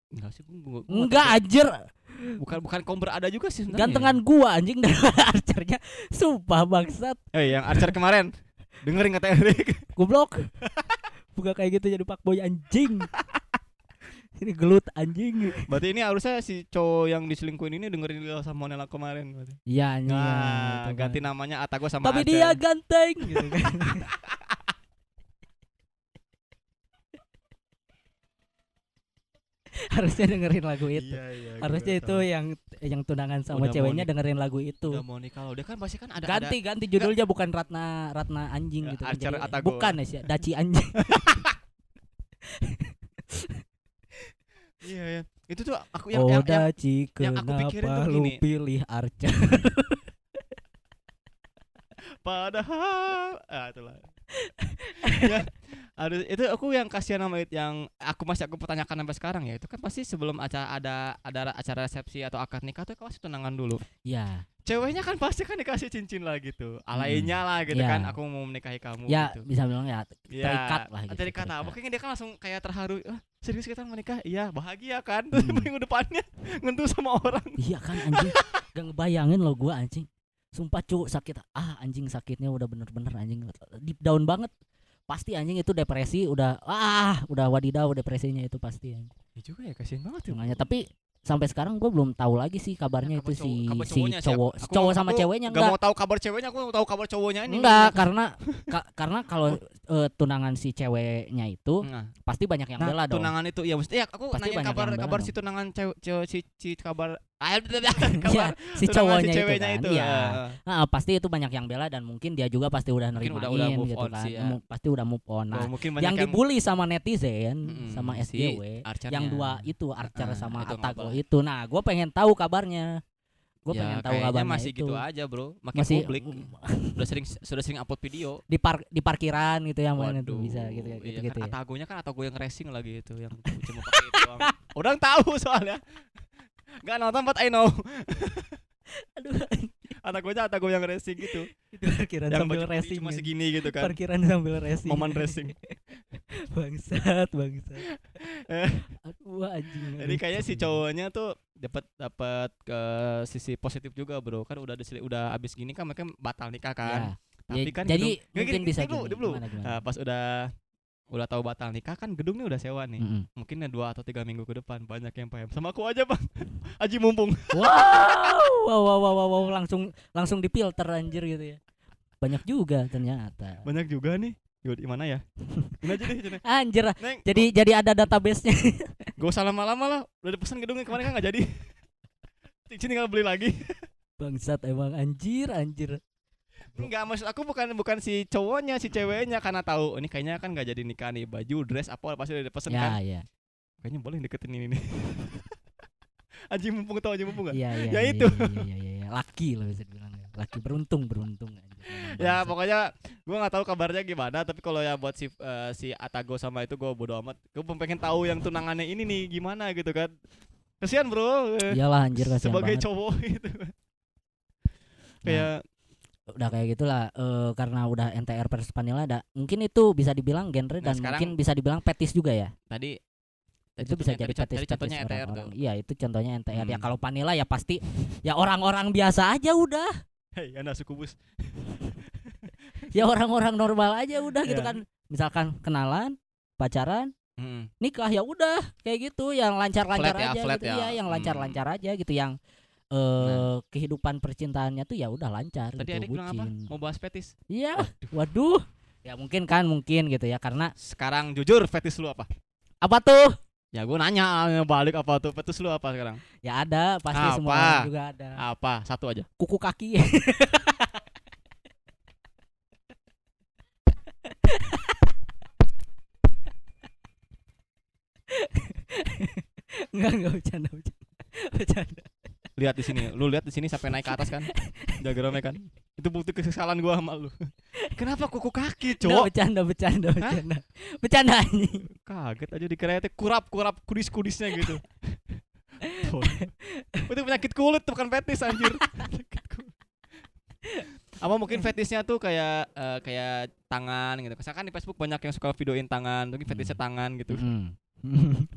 enggak sih gua, gua, gua nggak enggak anjir. Bukan bukan comber ada juga sih sebenarnya. Gantengan gua anjing. Dan <laughs> archernya sumpah bangsat. Eh yang archer kemarin. Dengerin kata Erik <laughs> goblok. Buka kayak gitu jadi pak boy anjing. <laughs> Ini gelut anjing. Berarti ini harusnya si cowok yang diselingkuhin ini dengerin Lila sama Monela kemarin berarti. iya anjing nah ganti namanya Atago sama tapi Archer. dia ganteng gitu kan <laughs> harusnya dengerin lagu itu iya, iya, harusnya itu tahu. yang yang tunangan sama Udah mau ceweknya nik- dengerin lagu itu udah mau loh dia kan pasti kan ada ganti ganti judulnya bukan Ratna Ratna anjing Ya, gitu kan. Archer Jadi, Atago. bukan ya sih Daci anjing ada, iya ya itu tuh aku yang oh yang, yang Daci yang aku pikirin kenapa tuh lu gini. pilih Archer <laughs> padahal ah itulah ya aduh itu aku yang kasihan sama yang aku masih aku pertanyakan sampai sekarang ya itu kan pasti sebelum acara ada ada acara resepsi atau akad nikah tuh pasti tunangan dulu. Ya ceweknya kan pasti kan dikasih cincin lah gitu alainya lah gitu Ya. kan aku mau menikahi kamu ya gitu. bisa bilang ya Ya, terikat lah gitu, terikat lah. terikat. makanya dia kan langsung kayak terharu ah, serius kita menikah? Iya bahagia kan terus Hmm. <laughs> minggu depannya ngentu sama orang. Iya kan anjing. Gak ngebayangin lo gua anjing sumpah cu sakit. Ah anjing sakitnya udah bener-bener anjing. Deep down banget. Pasti anjing itu depresi udah ah udah wadidaw depresinya itu pasti ya juga ya kasihan banget ya tapi sampai sekarang gue belum tahu lagi sih kabarnya Kabar itu cowok- si kabar si siapa? cowok Aku cowok sama aku ceweknya Gak enggak. mau tahu kabar ceweknya, aku mau tahu kabar cowoknya ini. enggak karena ka- karena kalau eh, tunangan si ceweknya itu Nah, pasti banyak yang nah, bela dong. tunangan itu ya mesti ya aku Pasti nanya kabar kabar dong. si tunangan cewek cewek si, si kabar <laughs> kabar si cowoknya si ceweknya itu itu. kan iya ah. Nah, pasti itu banyak yang bela dan mungkin dia juga pasti udah nerimain udah- udah move gitu on kan sih ya. Pasti udah move on nah Oh, mungkin banyak yang dibully sama netizen Mm-mm, sama si SJW Archernya. yang dua itu Archer Ah, sama itu Atago itu nah gue pengen tahu kabarnya gue Ya, pengen tahu kabarnya masih itu gitu aja bro makin masih publik udah sering sudah sering upload video di par di parkiran gitu yang mana tuh Waduh, bisa gitu gitu, iya gitu kan ya. Atagonya kan Atago yang racing lagi itu yang cuma pakai itu. <laughs> Orang tahu soalnya. Gak nonton but I know. <laughs> Aduh, Atagonya Atago yang racing gitu. itu parkiran yang sambil racing. cuma ya. segini gitu kan. Parkiran sambil racing. Momen racing. <laughs> bangsat, bangsat. <laughs> Aduh anjing. Jadi kayaknya si cowoknya tuh dapat dapat ke sisi positif juga, Bro. Kan udah diseli- udah abis gini kan mereka batal nikah kan. Ya, Tapi ya, kan jadi nggak, mungkin gini, bisa dulu, dulu. Nah, pas udah udah tahu batal nikah kan gedungnya udah sewa nih. Mm-mm. Mungkin ya dua atau tiga minggu ke depan banyak yang paham. Sama aku aja bang. <laughs> Aji mumpung. <laughs> Wow, wow, wow, wow, wow, langsung langsung dipilter anjir gitu ya. Banyak juga ternyata. Banyak juga nih. Yaudah gimana ya? Ini aja deh. Cina. Anjir, Neng, jadi jadi ada database-nya. <laughs> gak usah lama-lama lah. Udah dipesan gedungnya kemarin kan nggak jadi. Cincin tinggal beli lagi. Bangsat emang anjir, anjir. Enggak maksud aku bukan bukan si cowoknya, si ceweknya karena tahu ini kayaknya kan nggak jadi nikah nih baju, dress apa pasti udah kan. Ya, ya. Kayaknya boleh deketin ini nih. <laughs> Aji mumpung tau Aji mumpung nggak? Iya, iya. Ya iya, itu. Iya, iya, iya, iya. Laki lah bisa dibilang. ya. Laki beruntung, beruntung anjir. Ya pokoknya gua nggak tahu kabarnya gimana tapi kalau ya buat si eh, si Atago sama itu gua bodo amat. Gua pengen tahu yang tunangannya ini nih gimana gitu kan. Kesian bro. Iyalah anjir kasihan sebagai banget. cowok <laughs> gitu. Nah, Kayak udah kayak gitulah eh, karena udah NTR versus Vanilla ada mungkin itu bisa dibilang genre Nah, dan sekarang- mungkin bisa dibilang petis juga ya tadi itu bisa jadi petis tadi contohnya petis ETR tuh. orang-orang. iya itu contohnya NTR ya Hmm. kalau Vanilla ya pasti ya orang-orang biasa aja udah Hei, anda suku bus. <laughs> ya orang-orang normal aja udah gitu Iya. kan misalkan kenalan pacaran Mm. nikah ya udah kayak gitu yang lancar-lancar ya, aja flat gitu ya. iya yang Hmm. lancar-lancar aja gitu yang eh kehidupan percintaannya tuh ya udah lancar Tadi gitu adik bilang apa? Mau bahas fetis. Iya, waduh. Ya mungkin kan mungkin gitu ya karena Sekarang jujur fetis lu apa? apa tuh? Ya gua nanya balik apa tuh fetis lu apa sekarang? Ya ada pasti semua Apa? orang juga ada. Apa? Satu aja. Kuku kaki. <laughs> Enggak enggak bercanda. Bercanda. Lihat di sini. Lu lihat di sini sampai naik ke atas kan? Diagramnya kan? Itu bukti kesesalan gua sama lu. Kenapa kuku kaki, Enggak cowok? bercanda bercanda bercanda. Bercanda anjing. Kaget aja dikira teh kurap-kurap kudis-kudisnya gitu. Tuh. itu penyakit kulit tuh, bukan fetis anjir. Apa mungkin fetisnya tuh kayak eh, kayak tangan gitu. Misalkan di Facebook banyak yang suka videoin tangan, mungkin fetisnya tangan gitu. Mm. <laughs>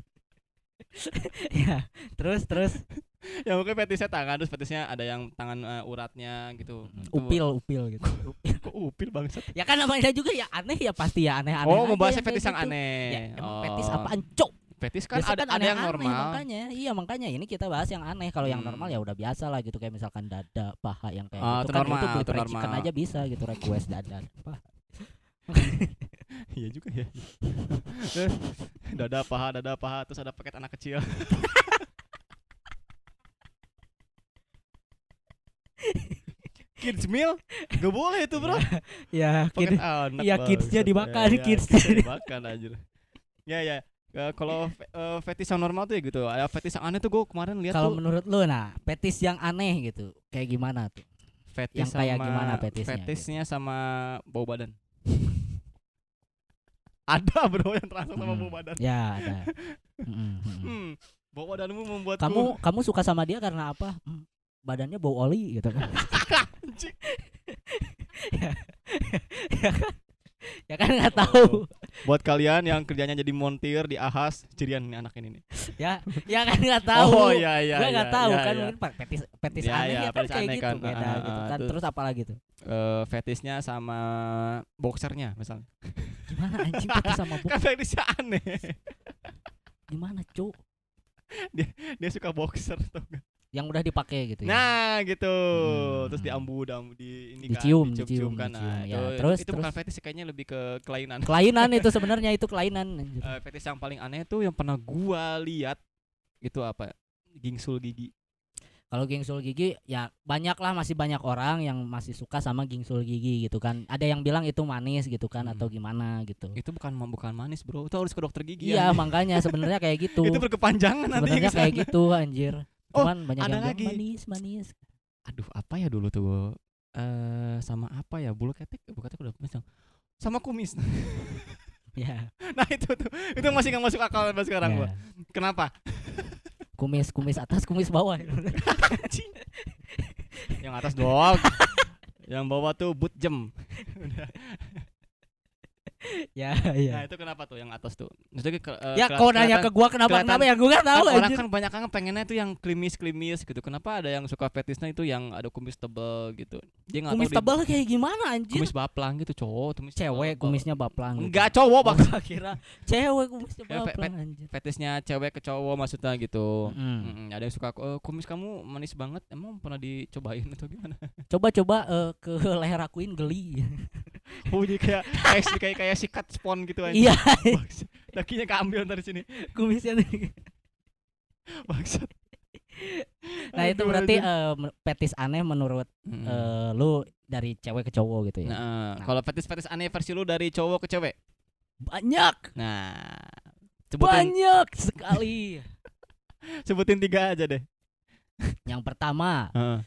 ya, terus terus <laughs> ya mungkin fetisnya tangan, terus fetisnya ada yang tangan eh, uratnya gitu. Itu- upil upil gitu. <laughs> Kok upil bangsat? ya kan namanya juga ya aneh ya pasti ya aneh-aneh. Oh, aja membahasnya yang fetis yang gitu. aneh. Ya, emang Oh. fetis apaan, cok? Fetis kan Biasa ada, ada yang normal. makanya iya makanya ini kita bahas yang aneh kalau yang Hmm. normal ya udah biasa lah gitu kayak misalkan dada paha yang kayak Ah, gitu itu kan normal, itu beli itu fried chicken normal. aja bisa gitu request dada paha <laughs> Iya juga ya. dada paha, dada paha, terus ada paket anak kecil. <laughs> Kids meal? Gak boleh itu bro. <laughs> Ya kid- anak iya, kidsnya dimakan, Ya, ya, kidsnya kidsnya dimakan anjir. Ya ya. Eh, kalau fe- eh, fetis yang normal tuh ya gitu. Ada fetis yang aneh tuh gue kemarin lihat kalau menurut lu nah petis yang aneh gitu kayak gimana tuh? Fetis yang kayak sama- gimana fetisnya gitu? Fetisnya sama bau badan. <laughs> Ada bro yang terasa sama bau badan. Ya ada. Mm, mm, mm. Hmm, bau badanmu membuatku kamu kamu suka sama dia karena apa? Hmm, badannya bau oli gitu kan <laughs> ya, ya kan ya kan nggak tahu Buat kalian yang kerjanya jadi montir di Ahas, cirian nih anak ini nih. ya ya kan nggak tahu Oh iya iya. iya, nggak tahu iya, kan iya. mungkin pak petis petis Ya, aneh ya, ya, kan petis kayak aneh gitu kan. beda Ah, gitu ah, kan terus- terus apa lagi tuh Eh, fetishnya sama boxernya misalnya. gimana anjing petis sama bu <laughs> Kan fetishnya aneh. gimana cu Dia suka boxer tuh. Yang udah dipakai gitu ya Nah, gitu. Hmm. Terus diambu, diambu di ini Dicium, kan, dicium, kan. dicium, Nah, ya. itu, Terus, itu bukan terus? fetish sih, kayaknya lebih ke kelainan. kelainan itu <laughs> sebenarnya itu kelainan anjir. Eh, fetish yang paling aneh tuh yang pernah gua lihat itu apa? Gingsul gigi. Kalau gingsul gigi ya banyak lah masih banyak orang yang masih suka sama gingsul gigi gitu kan. Ada yang bilang itu manis gitu kan Hmm. atau gimana gitu. Itu bukan bukan manis, Bro. Itu harus ke dokter gigi. Iya anjing. makanya sebenarnya kayak <laughs> gitu. itu berkepanjangan nanti Sebenarnya kayak <laughs> gitu anjir. Oh, Cuman banyak ada yang bilang lagi. manis manis. Aduh, apa ya dulu tuh? Eh sama apa ya? Bulu ketek, bulu ketek udah misal. Sama kumis. <laughs> Ya. nah, itu tuh. Itu masih nggak masuk akal sampai sekarang ya. gua. Kenapa? Kumis kumis atas kumis bawah. Yang atas doang. yang bawah tuh boot jam. <laughs> ya Nah, ya. itu kenapa tuh yang atas tuh? Maksudnya ke, eh, Ya kau nanya ke gua kenapa kenapa ya gua nggak tahu kan orang kan banyak kan pengennya tuh yang klimis-klimis gitu. Kenapa ada yang suka fetisnya itu yang ada kumis tebel gitu? Dia nggak Kumis tebal kayak gimana anjir? kumis baplang gitu cowok, kumis Cewek tebel. kumisnya baplang. gitu. Enggak cowok bang. <laughs> Kira cewek kumisnya Ya, baplang anjir. Fetisnya cewek ke cowok maksudnya gitu. Mm. Mm, ada yang suka "Eh, kumis kamu manis banget. Emang pernah dicobain atau gimana? Coba-coba eh, ke <laughs> leher akuin geli. Jadi kayak kayak kayak kayak sikat spon gitu aja. Iya. Dakinya keambil dari sini. kumisnya nih. Bangsat. Nah, itu berarti aduh. eh, men- fetis aneh menurut Mm. eh, lu dari cewek ke cowok gitu ya. Nah, kalau fetis-fetis aneh versi lu dari cowok ke cewek. Banyak, Nah, sebutin banyak sekali. <laughs> sebutin tiga aja deh. Yang pertama, Heeh.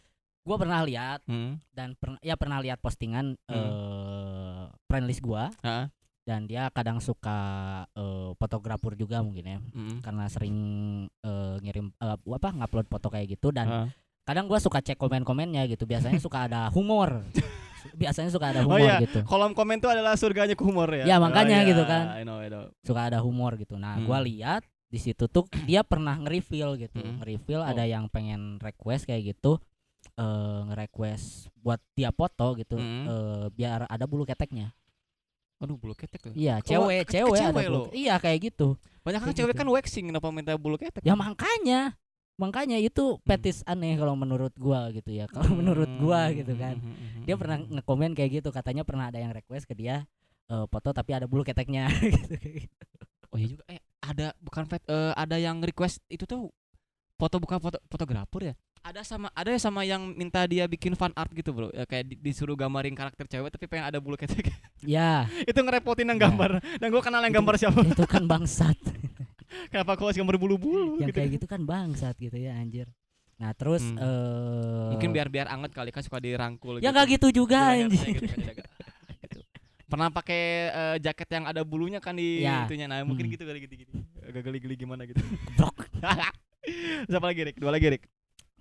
gua pernah lihat Hmm. dan pernah ya pernah lihat postingan eh friend list gua Heeh. Dan dia kadang suka eh, fotografer juga mungkin ya. Mm. Karena sering eh, ngirim eh, apa ngupload foto kayak gitu dan Heeh. kadang gua suka cek komen-komennya gitu. Biasanya suka ada humor. <laughs> Biasanya suka ada Oh humor iya, gitu. kolom komen tuh adalah surganya ke humor ya. Ya, makanya Oh, iya, gitu kan. I know, I know. suka ada humor gitu. Nah, gua Hmm. lihat di situ tuh dia pernah nge-reveal gitu. Hmm. Nge-reveal Oh. ada yang pengen request kayak gitu eh nge-request buat dia foto gitu Hmm. eh, biar ada bulu keteknya. Aduh, bulu ketek tuh. Iya, cewek, ke cewek ada cewek bulu. lo? Iya, kayak gitu. Banyak kan cewek gitu. kan waxing kenapa minta bulu ketek? Ya makanya makanya itu Hmm. petis aneh kalau menurut gua gitu ya. Kalau menurut gua gitu kan. Hmm. Dia pernah ngekomen kayak gitu, katanya pernah ada yang request ke dia eh, foto tapi ada bulu keteknya <laughs> gitu. gitu. Oh iya juga eh ada bukan fet, eh, ada yang request itu tuh foto bukan foto fotografer ya? Ada sama ada ya sama yang minta dia bikin fan art gitu, Bro. Ya kayak di- disuruh gambarin karakter cewek tapi pengen ada bulu ketek. <laughs> Ya, itu ngerepotin yang Ya. gambar. Dan gua kenal yang Itu- gambar siapa. itu kan bangsat. <laughs> Kenapa kau harus gambar bulu-bulu yang gitu. kayak gitu kan bangsat gitu ya anjir nah terus Hmm. eh Mungkin biar biar anget kali kan suka dirangkul ya nggak gitu Di juga lehernya anjir gitu kan. Gitu. Pernah pakai eh, jaket yang ada bulunya kan di Ya. itunya. Nah, mungkin Hmm. gitu kali gitu-gitu. Agak geli-geli gimana gitu. Siapa <laughs> lagi, Rik? Dua lagi, Rik.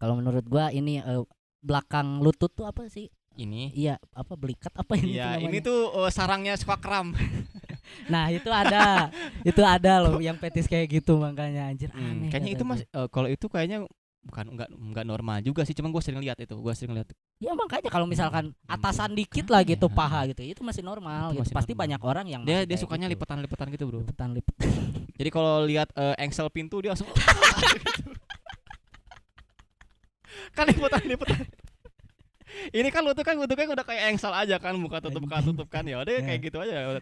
Kalau menurut gua ini eh, belakang lutut tuh apa sih Ini iya apa belikat apa ini Iya, ini tuh eh, sarangnya suka kram. <laughs> nah itu ada itu ada loh yang petis kayak gitu makanya anjir Hmm, aneh kayaknya itu mas eh, kalau itu kayaknya bukan enggak enggak normal juga sih, cuman gue sering lihat itu, gue sering lihat. ya makanya kalau misalkan atasan dikit lah gitu Iya. paha gitu itu masih normal Itu gitu masih pasti normal. banyak orang yang Dia dia sukanya gitu. lipetan-lipetan gitu, Bro. lipetan lipet <laughs> Jadi kalau lihat eh, engsel pintu dia langsung <laughs> kan lipetan-lipetan. Ini kan lu tuh kan bentuknya udah kayak engsel aja kan, buka tutup buka tutup kan ya. Udah kayak gitu aja.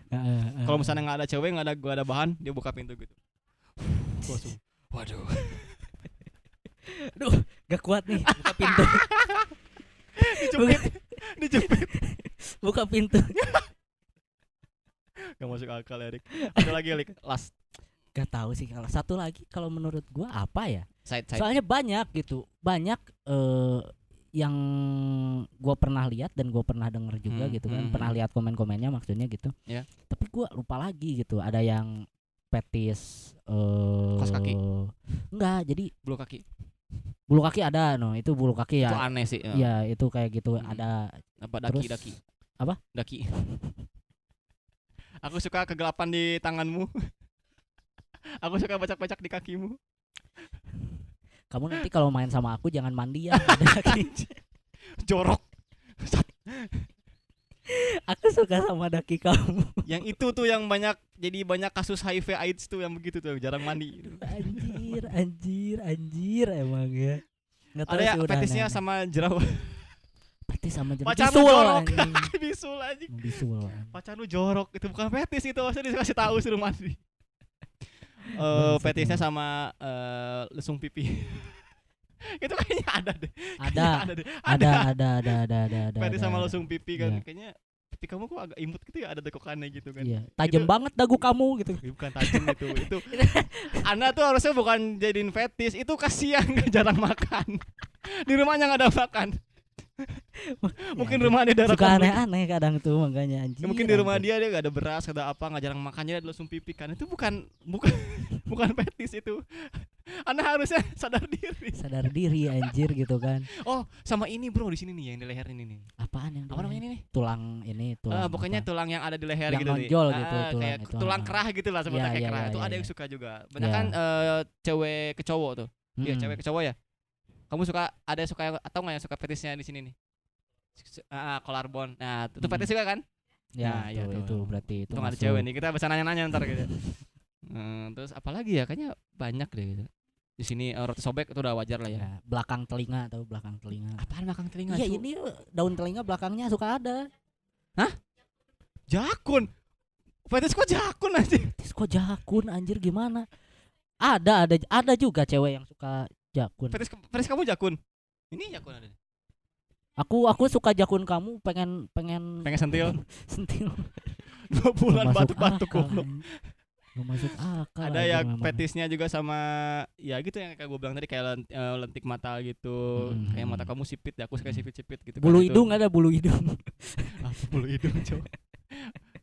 Kalau misalnya nggak ada cewek, nggak ada gua ada bahan, dia buka pintu gitu. Gua langsung, waduh. gak kuat nih buka pintu Dijepit, dijepit. buka pintu Gak masuk akal Erik. Ada lagi Erik, last gak tahu sih kalau satu lagi kalau menurut gua apa ya side side. soalnya banyak gitu banyak eh yang gua pernah lihat dan gua pernah denger juga Hmm, gitu kan hmm, pernah hmm. lihat komen-komennya maksudnya gitu Ya. tapi gua lupa lagi gitu ada yang petis eh Kos kaki. enggak jadi Bulu kaki. bulu kaki ada no itu bulu kaki Itu ya aneh sih. ya. ya itu kayak gitu Hmm. ada Apa daki Terus- daki? apa? Daki. <laughs> Aku suka kegelapan di tanganmu. <laughs> Aku suka bacak-bacak di kakimu. kamu nanti kalau main sama aku jangan mandi ya. <laughs> Jorok. aku suka sama daki kamu yang itu tuh yang banyak jadi banyak kasus HIV AIDS tuh yang begitu tuh jarang mandi. anjir anjir anjir emang ya Nggak tahu Ada ya aneh-aneh. sama jerawat. fetis sama jenis Pacar lu jorok. <laughs> Bisul aja. bisul. Pacar lu jorok itu bukan fetis itu maksudnya dikasih tahu suruh mandi. Eh Bangsat fetisnya emang. sama eh lesung pipi. <laughs> itu kayaknya ada deh. ada Kayaknya ada deh. ada ada ada ada ada ada <laughs> Fetis ada, sama ada. lesung pipi kan Iya. kayaknya pipi kamu kok agak imut gitu ya ada dekokannya gitu kan. iya tajam Itu- banget dagu kamu gitu bukan tajam itu <laughs> itu Anda tuh harusnya bukan jadiin fetis itu kasihan jarang makan di rumahnya nggak ada makan mungkin Ya, rumah dia darah suka aneh-aneh kadang tuh makanya anjir mungkin di rumah dia dia gak ada beras gak ada apa nggak jarang makannya dia langsung pipi kan. Itu bukan bukan <laughs> bukan fetis itu. Anda harusnya sadar diri. Sadar diri anjir gitu kan. Oh sama ini bro di sini nih yang di leher ini nih. Apaan yang apa namanya ini nih? Tulang ini tulang Ah, pokoknya apa? tulang yang ada di leher Yang gitu nih. nonjol Ah, gitu, ah, tulang kayak itu, tulang ah. kerah gitu lah sebetulnya Iya, kayak iya, kerah. iya, itu iya, ada yang iya. suka juga. Banyak kan eh, cewek ke cowok tuh. Iya Mm-mm. cewek ke cowok ya. Kamu suka ada yang suka atau nggak yang suka fetisnya di sini nih? Ah, collarbone. Nah, itu Hmm. fetis juga kan? ya Nah, iya tuh, tuh. itu berarti itu Itu nggak ada cewek nih. Kita bisa nanya-nanya ntar gitu. Hmm, terus apalagi ya? Kayaknya banyak deh gitu. Di sini eh, roti sobek itu udah wajar lah ya. ya, belakang telinga atau belakang telinga Apaan belakang telinga? iya ini daun telinga belakangnya suka ada jakun. Fetis kok jakun aja? Tis, kok jakun anjir gimana ada ada ada juga cewek yang suka jakun fetis kamu jakun. Ini jakun ada. aku aku suka jakun kamu pengen pengen Pengen sentil <laughs> sentil dua bulan batuk-batuk goblok. Nggak masuk akal Ada ya memang. fetisnya juga sama ya gitu yang kayak gue bilang tadi kayak len- eh, lentik mata gitu. Hmm. Kayak mata kamu sipit ya, aku suka sipit-sipit gitu. kan, bulu itu. hidung ada bulu hidung <laughs> Apa bulu hidung coba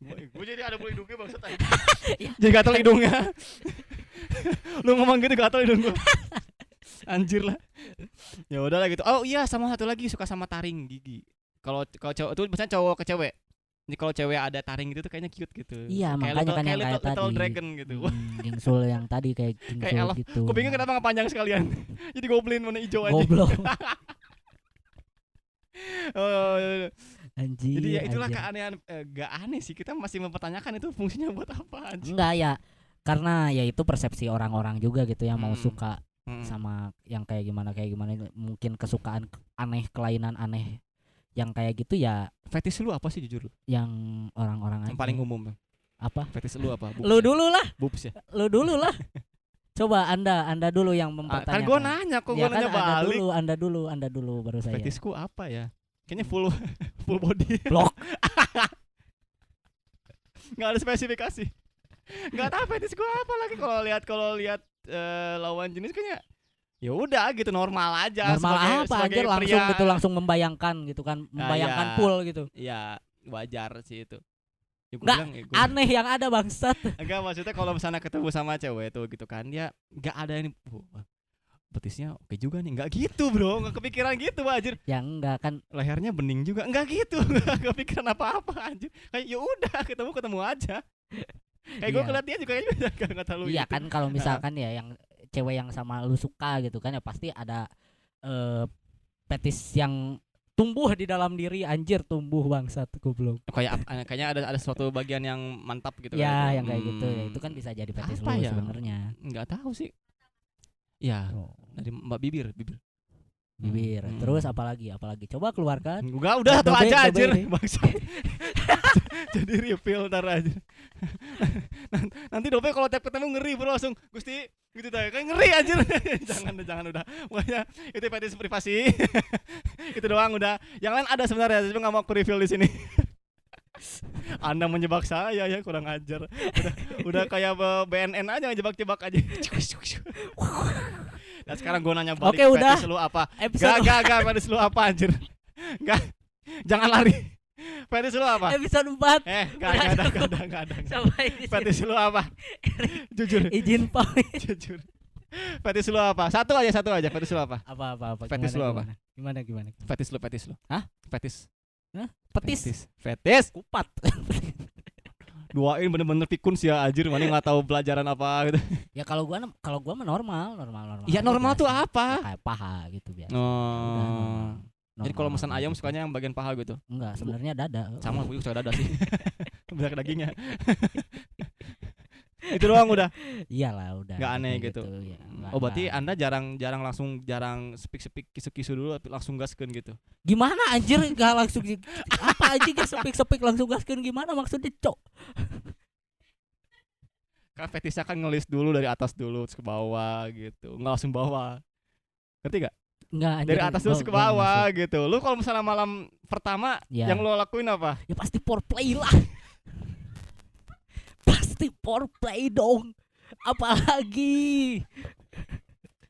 gue jadi ada bulu hidungnya bangsat aja <laughs> Ya. jadi gatel hidungnya lu ngomong gitu gatel hidung gue anjir lah. Ya udahlah gitu. Oh iya sama satu lagi suka sama taring gigi. Kalau kalau cowok itu biasanya cowok ke cewek. Jadi kalau cewek ada taring gitu tuh kayaknya cute gitu. Iya, kayak makanya little, kan kayak yang little, kayak little tadi. dragon gitu. Hmm, yang tadi kayak <laughs> gingsul elf. gitu. Gue bingung kenapa nggak panjang sekalian. <laughs> Jadi goblin warna hijau aja. Goblok. <laughs> Oh, iya, iya. anjir jadi ya itulah anjir. keanehan eh, gak aneh sih. Kita masih mempertanyakan itu fungsinya buat apa anjir. Enggak ya. Karena ya itu persepsi orang-orang juga gitu yang mau Hmm. suka Hmm. sama yang kayak gimana kayak gimana mungkin kesukaan ke- aneh kelainan aneh yang kayak gitu ya Fetis lu apa sih jujur lu? yang orang-orang Yang paling umum. apa Fetis lu apa? Boobs lu ya? dulu lah Boobs ya. lu dulu lah coba anda anda dulu yang Ah, mempertanyakan kan gua nanya kok ya gua kan nanya anda balik. dulu anda dulu anda dulu baru saya Fetisku apa ya? Kayaknya full <laughs> full body. Blok. <laughs> Nggak ada spesifikasi. Nggak tahu fetis gua apa lagi kalau lihat kalau lihat eh, lawan jenis kayaknya ya udah gitu normal aja normal sebagai, apa? Sebagai anjir langsung gitu langsung membayangkan gitu kan membayangkan iya. pool gitu. Ya wajar sih itu. Ya, Nggak, bilang, ya, gua- aneh yang ada bangsat. <laughs> Enggak maksudnya kalau misalnya ketemu sama cewek tuh gitu kan dia nggak ada ini "Wah, betisnya oke juga nih. Nggak gitu bro. Nggak kepikiran gitu anjir. Yang enggak kan. Lehernya bening juga. Nggak gitu. <laughs> Nggak kepikiran apa apa anjir. Kayak ya udah ketemu ketemu aja <laughs> kayak gue Iya. ngeliat dia juga kayaknya <laughs> nggak terlalu iya gitu. kan kalau misalkan <laughs> ya yang cewek yang sama lu suka gitu kan ya pasti ada eh petis yang tumbuh di dalam diri anjir tumbuh bangsat goblok kayak ap- kayaknya ada ada suatu bagian yang mantap gitu kan ya itu. yang kayak gitu ya Hmm, itu kan bisa jadi petis apa lu ya? sebenarnya nggak tahu sih ya Oh, dari mbak bibir bibir bibir Hmm. terus apalagi apalagi coba keluarkan Enggak, udah satu Dobe- aja anjir. <laughs> <laughs> Jadi refill ntar aja. <laughs> Nan- Nanti dope kalau tiap ketemu ngeri bro langsung Gusti gitu dah kayak ngeri anjir. jangan jangan udah. Pokoknya itu fetis privasi. itu doang udah. Yang lain ada sebenarnya tapi nggak mau aku reveal di sini. Anda menjebak saya ya kurang ajar. Udah udah kayak eh, BNN aja ngejebak-jebak aja. Nah sekarang gue nanya balik Oke, udah. fetis lu apa? episode Gak, gak, gak, <laughs> fetis lu apa anjir? Gak, jangan lari. Fetis lu apa? episode 4 Eh, gak, gak ada, gak ada, gak ada. sampai di sini. Fetis lu apa? <laughs> Jujur, izin pamit <laughs> jujur. Fetish lu apa? Satu aja, satu aja. Fetish lu apa? Apa apa apa. Fetish gimana, lu apa? Gimana gimana? Fetish lu, fetish lu. Hah? Fetish. Hah? Petis. Fetish. Fetish. Kupat. Duain bener-bener pikun sih ya anjir, mana nggak tahu pelajaran apa gitu. <laughs> ya kalau gua kalau gua mah normal, normal normal. Iya aja normal tuh apa? Ya, kayak paha gitu biasa. Oh. Jadi kalau pesan ayam gitu. sukanya yang bagian paha gitu. enggak, sebenarnya dada. Sama gue suka dada sih. <laughs> Banyak dagingnya. <laughs> Itu doang udah. Iyalah udah. Nggak aneh kayak gitu. ya, nggak- Oh berarti nggak- Anda jarang jarang langsung jarang sepik-sepik kisu-kisu dulu tapi langsung gaskeun gitu. Gimana anjir gak langsung apa anjing gak sepik-sepik langsung gaskeun gimana maksudnya, Cok? Kan fetisnya kan ngelis dulu dari atas dulu terus ke bawah gitu. Nggak langsung bawah. Ngerti gak? Enggak anjir. Dari atas dulu gua- ke bawah gitu. Lu kalau misalnya malam pertama Ya. yang lo lakuin apa? Ya pasti foreplay lah. Pasti foreplay dong. Apalagi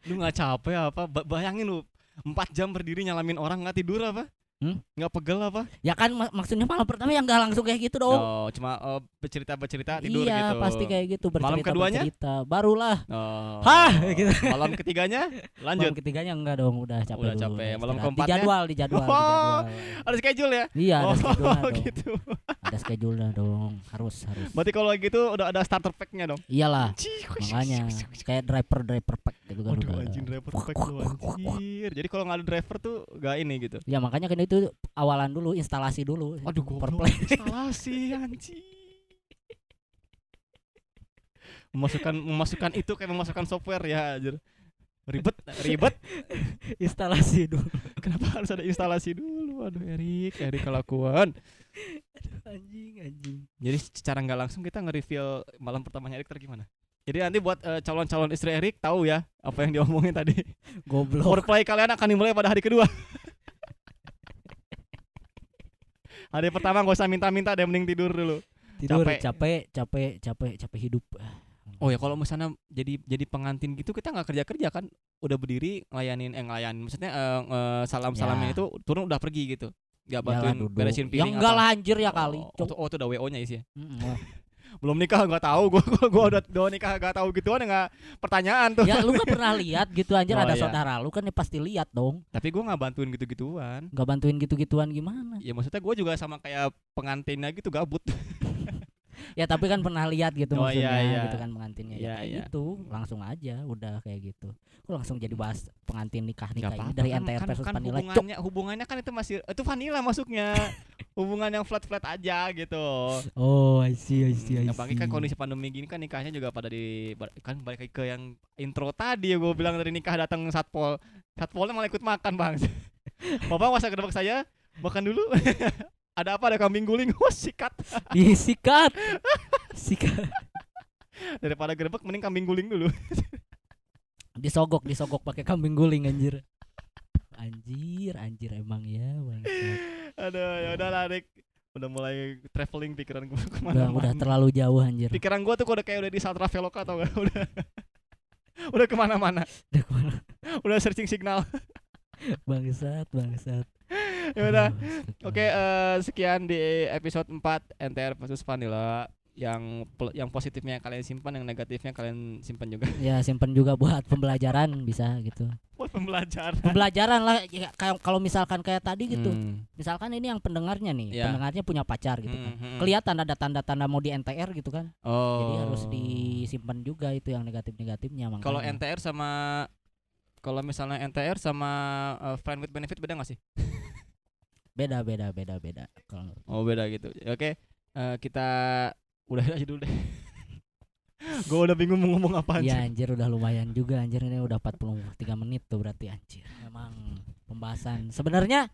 Lu nggak capek apa? Ba- bayangin lu 4 jam berdiri nyalamin orang nggak tidur apa? Hmm? Nggak pegel apa? ya kan mak- maksudnya malam pertama yang gak langsung kayak gitu dong. Oh, cuma oh, bercerita-bercerita tidur iya, gitu. pasti kayak gitu Malam bercerita keduanya? bercerita. Barulah. Oh. Hah, gitu. Malam ketiganya lanjut. Malam ketiganya enggak dong, udah capek Udah dulu, capek. Malam keempatnya? Di jadwal, di jadwal, di Oh, jadwal. Ada schedule ya? Iya, ada oh, schedule dong. gitu. Ada schedule dong. Harus, harus. Berarti kalau gitu udah ada starter pack-nya dong. Iyalah, makanya kayak driver driver pack gitu kan Waduh udah. anjing driver pack lu anjir. Jadi kalau nggak ada driver tuh gak ini gitu. Ya makanya kan itu awalan dulu, instalasi dulu. Aduh goblok instalasi anjing. Memasukkan memasukkan itu kayak memasukkan software ya anjir. Ribet, ribet. <laughs> instalasi dulu. Kenapa harus ada instalasi dulu? Aduh Erik, Erik kelakuan. Anjing, anjing. Jadi secara nggak langsung kita nge-reveal malam pertamanya Erik gimana? Jadi nanti buat eh, calon-calon istri Erik tahu ya apa yang diomongin tadi. Goblok. Foreplay kalian akan dimulai pada hari kedua. hari pertama gak usah minta-minta deh mending tidur dulu. Tidur capek. capek, capek, capek, capek hidup. Oh ya kalau misalnya jadi jadi pengantin gitu kita nggak kerja kerja kan udah berdiri ngelayanin eh ngelayanin maksudnya eh, eh, salam salamnya Ya. itu turun udah pergi gitu Yalah, bantuin beresin Ya piring enggak apa. lah anjir ya kali. oh, oh, oh, itu udah wo nya isi Mm, wah. <laughs> belum nikah nggak tahu gua gua, udah udah nikah nggak tahu gituan nggak pertanyaan tuh ya lu gak pernah lihat gitu anjir Oh, ada iya. saudara lu kan ya pasti lihat dong. tapi gua nggak bantuin gitu gituan Gak bantuin gitu-gituan gimana? ya maksudnya gua juga sama kayak pengantinnya gitu gabut <laughs> Ya tapi kan pernah lihat gitu Oh, maksudnya iya, iya. gitu kan pengantinnya Iya, ya kayak iya. gitu langsung aja udah kayak gitu. Kok langsung jadi bahas pengantin nikah nikah apa-apa dari kan, NTR kan, versus kan Vanilla. Hubungannya hubungannya kan itu masih itu vanilla masuknya <laughs> hubungan yang flat flat aja gitu Oh, I see, I see, I Hmm, apalagi kan see. kondisi pandemi gini kan nikahnya juga pada di kan balik ke yang intro tadi ya gue bilang dari nikah datang satpol satpolnya malah ikut makan bang <laughs> bapak masa gedebak saya makan dulu <laughs> ada apa ada kambing guling wah <laughs> sikat Disikat. Sikat. <laughs> daripada gedebak mending kambing guling dulu <laughs> Disogok, disogok pakai kambing guling anjir. Anjir, anjir emang ya, Bang. aduh ya udah lah Rik udah mulai traveling pikiran gue Udah, ke mana udah terlalu jauh anjir. pikiran gue tuh udah kayak udah di Satra Veloka atau gak udah udah ke mana-mana Udah ke mana? udah searching signal Bangsat, bangsat. ya udah Oke, eh, sekian di episode 4 NTR versus Vanilla yang yang positifnya kalian simpan, yang negatifnya kalian simpan juga. Ya simpen juga buat pembelajaran bisa gitu. Buat pembelajaran. Pembelajaran lah ya, kayak kalau misalkan kayak tadi gitu. Hmm. Misalkan ini yang pendengarnya nih, Ya. pendengarnya punya pacar gitu kan. Hmm, hmm. Kelihatan ada tanda-tanda mau di NTR gitu kan. Oh. Jadi harus disimpan juga itu yang negatif-negatifnya. Kalau NTR sama kalau misalnya NTR sama eh, friend with benefit beda gak sih? beda beda beda beda. Kalau Oh, beda gitu. Ya, Oke. eh, kita udah aja dulu deh. <laughs> Gue udah bingung mau ngomong apa Iya aja. anjir udah lumayan juga anjir ini udah 43 menit tuh berarti anjir. Memang pembahasan sebenarnya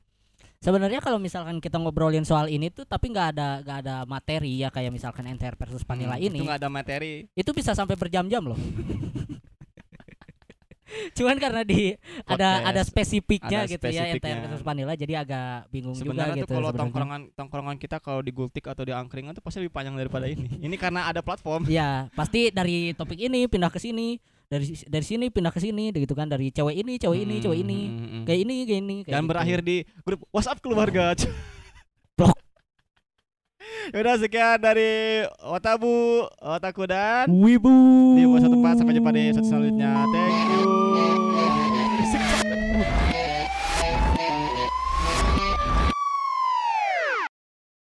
sebenarnya kalau misalkan kita ngobrolin soal ini tuh tapi nggak ada nggak ada materi ya kayak misalkan NTR versus Vanilla Hmm, ini Itu gak ada materi. itu bisa sampai berjam-jam loh. <laughs> <laughs> Cuman karena di ada Podcast. ada spesifiknya Ada gitu ya spesifiknya. NTR versus Vanilla jadi agak bingung juga Sebenarnya gitu tuh kalau sebenarnya. tongkrongan tongkrongan kita kalau di Gultik atau di Angkringan tuh pasti lebih panjang daripada ini. <laughs> Ini karena ada platform. Ya, pasti dari topik ini pindah ke sini, dari dari sini pindah ke sini gitu kan dari cewek ini, cewek ini, cewek ini. Hmm, hmm, hmm. Kayak ini, kayak ini, kayak Dan gitu. berakhir di grup WhatsApp keluarga. Yaudah sekian dari Otabu, Otaku dan Wibu. Di satu tempat sampai jumpa di episode selanjutnya. Thank you.